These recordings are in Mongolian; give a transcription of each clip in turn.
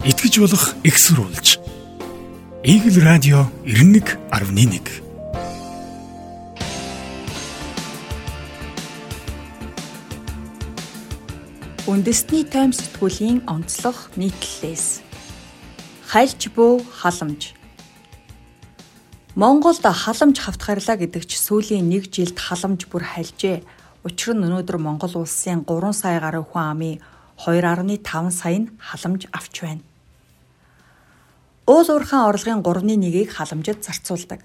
итгэж болох экссурулж. Игэл радио 91.1 Үндэсний тойм сэтгүүлийн онцлог нийтлэлээс хальж буу халамж Монголд халамж хавтгарлаа гэдэг ч сүүлийн 1 жилд халамж бүр хальжээ. Учир нь өнөөдөр Монгол улсын 3 сая гаруй хүн амын 2.5 сая нь халамж авч байна. Уул уурхайн орлогын 3.1-ийг халамжид зарцуулдаг.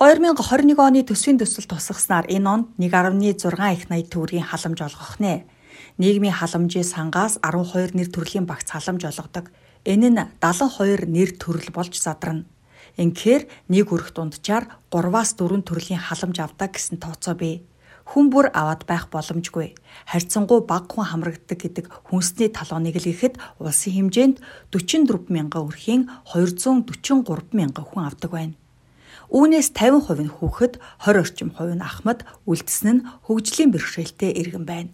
2021 оны төсвийн төсөл тусгаснаар энэ онд 1.6 их 80 төгрөгийн халамж олгох нэ. Нийгмийн халамжийн сангаас 12 нэр төрлийн багц халамж олгодог. Энэ нь 72 нэр төрөл болж задарна. Инхээр нэг өрх дунджаар 3-аас 4 төрлийн халамж авдаг гэсэн тооцоо бий. Хүн бүр аваад байх боломжгүй. Харьцангуй баг хүн хамрагддаг гэдэг хүнсний талууныг л ихэд улсын хэмжээнд 44 мянган өрхийн 243 мянган хүн авдаг байна. Үүнээс 50% нь хүүхэд, 20 орчим хувь нь ахмад, үлдсэн нь хөгжлийн бэрхшээлтэй иргэн байна.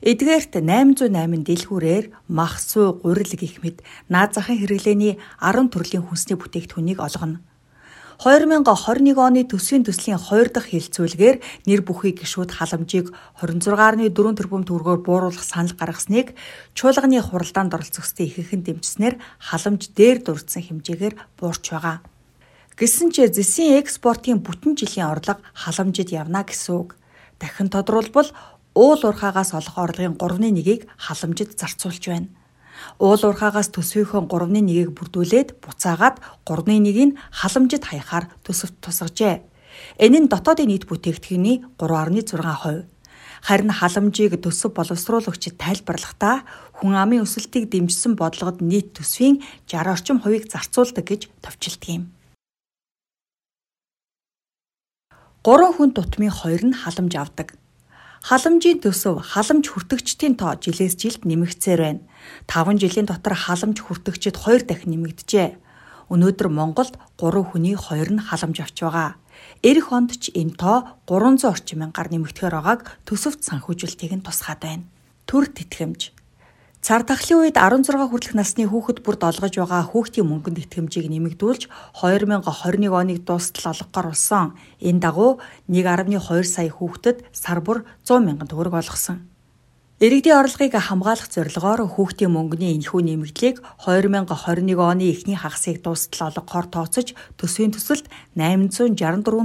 Эдгээрт 808 дэлгүүрээр мах суу гурил гих мэд наад захын хэрэглээний 10 төрлийн хүнсний бүтээгдэхүүнийг олгоно. 2021 оны төсвийн төслийн 2 дахь хилцүүлгээр нэр бүхий гişүүд халамжийг 26.4 тэрбум төгрөгөөр бууруулах санал гаргасныг чуулганы хуралдаанд оролцогчдын ихэнх дэмжснээр халамж дээр дурдсан хэмжээгээр буурч байгаа. Гэсэн ч зэсийн экспортын бүтэн жилийн орлого халамжид явна гэсэн үг. Дахин тодруулбал уул уурхаагаас олох орлогын 3.1-ийг халамжид зарцуулж байна. Уул уурхаагаас төсвийнхөө 3.1-ийг бүрдүүлээд буцаагаад 3.1-ийг халамжид хаяхаар төсөвт тусгажээ. Энэ нь дотоодын нийт бүтээгдэхүүний 3.6%. Харин халамжийг төсөв боловсруулагчид тайлбарлахдаа хүн амын өсөлтийг дэмжсэн бодлогод нийт төсвийн 60 орчим хувийг зарцуулдаг гэж товчилдог юм. Гурван хүн тутмын хоёр нь халамж авдаг. Халамжийн төсөв халамж хүртэгчдийн тоо жилээс жилд нэмэгцээр байна. 5 жилийн дотор халамж хүртэгчид 2 дахин нэмэгдэжээ. Өнөөдөр Монголд 3 хүний 2 нь халамж авч байгаа. Ирэх онд ч энэ тоо 300 орчим мянгаар нэмэгдэхээр байгааг төсөвт санхүүжилтийг нь тусгаад байна. Төр тэтгэмж Цар тахлын үед 16 хүртэлх насны хүүхэд бүрд олгож байгаа хүүхдийн мөнгөнд итгэмжийг нэмэгдүүлж 2021 оныг дуустал олгохоор болсон. Энэ дагуу 1.2 сая хүүхдэд сар бүр 100 мянган төгрөг олгосон. Иргэдийн орлогыг хамгаалах зорилгоор хүүхдийн мөнгөний энэхүү нэмэгдлийг 2021 оны эхний хагасыг дуустал олгохоор тооцож төсвийн төсөлд 864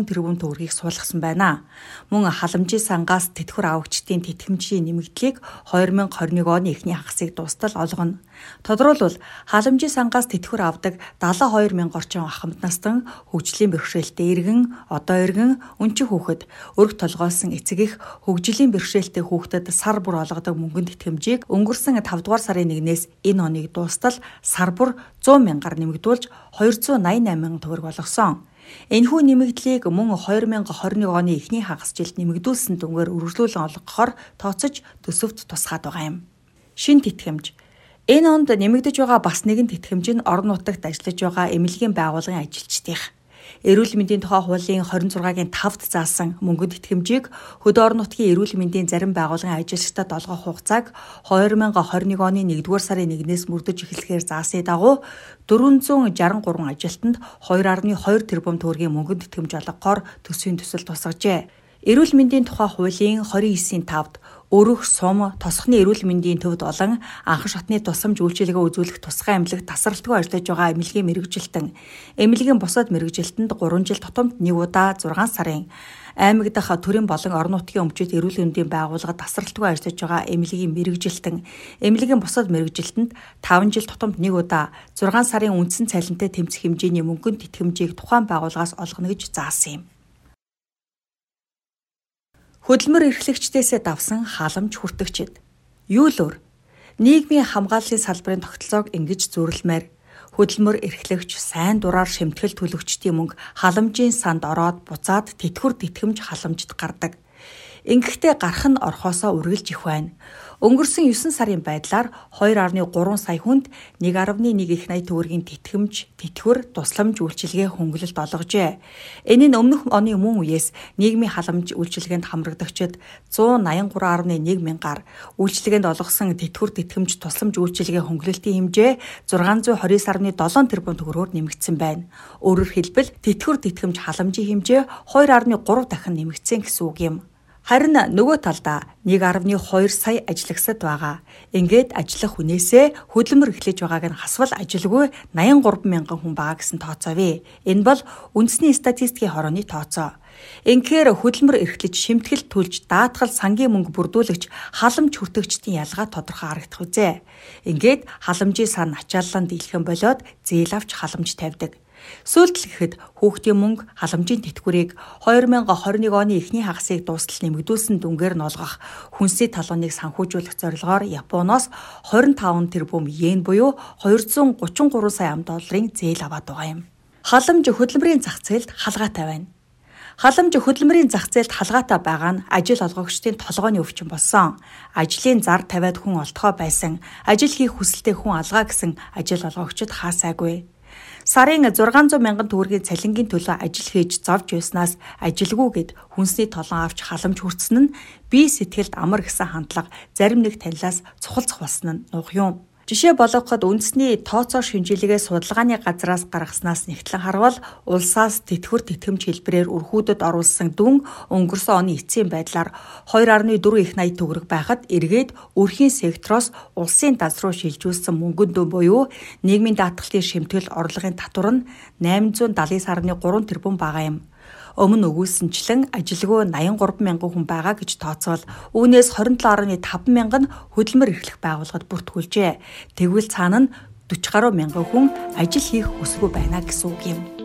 тэрбум төгрөгийг суулгасан байна. Мөн халамжийн сангаас тэтгэвэр авагчдын тэтгэмжийн нэмэгдлийг 2021 оны эхний хагасыг дуустал олгоно. Тодорхойлбол халамжийн сангаас тэтгэвэр авдаг 72 мянга орчим ахмад настан хөгжлийн бэрхшээлтэй иргэн, одоо иргэн, өнчин хүүхэд, өрг толгойлсон эцэг их хөгжлийн бэрхшээлтэй хүүхдэд сар бүр олгодог мөнгөнд итгэмжийг өнгөрсөн 5 дугаар сарын 1-ээс энэ оныг дуустал сар бүр 100 мянгаар нэмэгдүүлж 288 мянган төгрөг болгосон. Энэхүү нэмэгдлийг мөн 2021 оны эхний хагас жилд нэмэгдүүлсэн дүнгээр үргэлжлүүлэн олгохоор тооцож төсөвт тусгаад байгаа юм. Шин тэтгэмж Энэ онд нэмэгдэж байгаа бас нэгэн тэтгэмж нь орон нутагт ажиллаж байгаа эмнэлгийн байгууллагын ажилчдын Эрүүл мэндийн тухай хуулийн 26-гийн 5-д заасан мөнгөнд итгэмжийг хөдөө орон нутгийн эрүүл мэндийн зарим байгууллагын ажилчдад олгох хугацааг 2021 оны 1-р сарын 1-ээс мөрдөж эхлэхээр заасны дагуу 463 ажилтнанд 2.2 тэрбум төгрөгийн мөнгөнд итгэмж олгохоор төсвийн төсөл тусгажээ. Эрүүл мэндийн тухай хуулийн 29-ийн 5-д өрөх сум тосхны эрүүл мэндийн төвд олон анхан шатны тусамж үйлчилгээ үзүүлэх тусгай эмнэлэг тасралтгүй ажиллаж байгаа эмнэлгийн мэрэгжилтэн эмнэлгийн босоод мэрэгжилтэнд 3 жил тутамд 1 удаа 6 сарын аймаг дахь төрийн болон орон нутгийн өмчит эрүүл мэндийн байгууллагад тасралтгүй ажиллаж байгаа эмнэлгийн мэрэгжилтэн эмнэлгийн босоод мэрэгжилтэнд 5 жил тутамд 1 удаа 6 сарын үндсэн цалинтай тэмцэх хэмжээний мөнгөнд тэтгэмжийг тухайн байгууллагаас олгоно гэж заасан юм. Хөдөлмөр эрхлэгчдээсээ давсан халамж хүртэгчд. Юу л өөр? Нийгмийн хамгааллын салбарын тогтолцоог ингэж зүйрлэмээр хөдөлмөр эрхлэгч сайн дураар шимтгэл төлөгчдийн мөнгө халамжийн санд ороод буцаад тэтгэвэр тэтгэмж халамжид гардаг. Ингэхдээ гарах нь орхосоо үргэлж их байна. Өнгөрсөн 9 сарын байдлаар 2.3 сая хүнд 1.1 их 80 төгрөгийн тэтгэмж, тэтгэвэр, тусламж үйлчилгээ хөнгөлөлт олгожээ. Энэ нь өмнөх оны мөн үеэс нийгмийн халамж үйлчилгээнд хамрагдагчид 183.1 мянгаар, үйлчилгээнд олгосон тэтгэвэр, тэтгэмж, тусламж үйлчилгээ хөнгөлөлтийн хэмжээ 629.7 тэрбум төгрөгөөр нэмэгдсэн байна. Өөрөөр хэлбэл тэтгэвэр, тэтгэмж халамжийн хэмжээ 2.3 дахин нэмэгдсэн гэсэн үг юм. Харин нөгөө талдаа 1.2 сая ажиллагсад байгаа. Ингээд ажиллах хүнээсээ хөдөлмөр эхлэж байгааг нь хасвал ажилгүй 83 мянган хүн байгаа гэсэн тооцоовэ. Энэ бол үндэсний статистикийн хорооны тооцоо. Инхээр хөдөлмөр эрхлэж шимтгэл түлж даатгал сангийн мөнгө бүрдүүлэгч халамж хүртэгчдийн ялгаа тодорхой харагдах үзэ. Ингээд халамжийн сан ачааллан дийлхэн болоод зээл авч халамж тавьдаг. Сөүлтлэхэд хүүхдийн мөнгө халамжийн тэтгэврийг 2021 оны эхний хагасыг дуустал нэмэгдүүлсэн дүнгээр нь олгох хүнсний талууныг санхүүжүүлэх зорилгоор Японоос 25 тэрбум йен буюу 233 сая ам долларын зээл аваад байгаа юм. Халамж хөдөлмөрийн зах зээлд халгаатай байна. Халамж хөдөлмөрийн зах зээлд халгаатай байгаа нь ажил олгогчдын толгойн өвчин болсон. Ажлын зар тавиад хүн олдохоо байсан. Ажил хийх хүсэлтэй хүн алгаа гэсэн ажил олгогчд хаасаагүй. Сарын 600 мянган төгрөгийн цалингийн төлөө ажил хийж зовж байснаас ажилгүй гэд хүнсний толон авч халамж хүртсэн нь бие сэтгэлд амар гэсэн хандлага зарим нэг танилаас цухалцах болсон нь нух юм. Жишээ болгоход үндэсний тооцоо шинжилгээ судалгааны газраас гаргаснаас нэгтлэн харвал улсаас тэтгэвэр тэтгэмж хэлбэрээр өрхүүдэд оруулсан дүн өнгөрсөн оны эцсийн байдлаар 2.4 их 80 төгрөг байхад эргээд өрхийн сектороос улсын даз руу шилжүүлсэн мөнгөн дүн буюу нийгмийн даатгалын шимтгэл орлогын татвар нь 879.3 тэрбум байгаа юм өмнө өгүүлсэнчлэн ажилгүй 83 мянган хүн байгаа гэж тооцвол үүнээс 27.5 мянган нь хөдөлмөр эрхлэх байгууллагад бүртгүүлжээ. Тэгвэл цаана нь 40 гаруй мянган хүн ажил хийх хүсгүй байна гэсэн үг юм.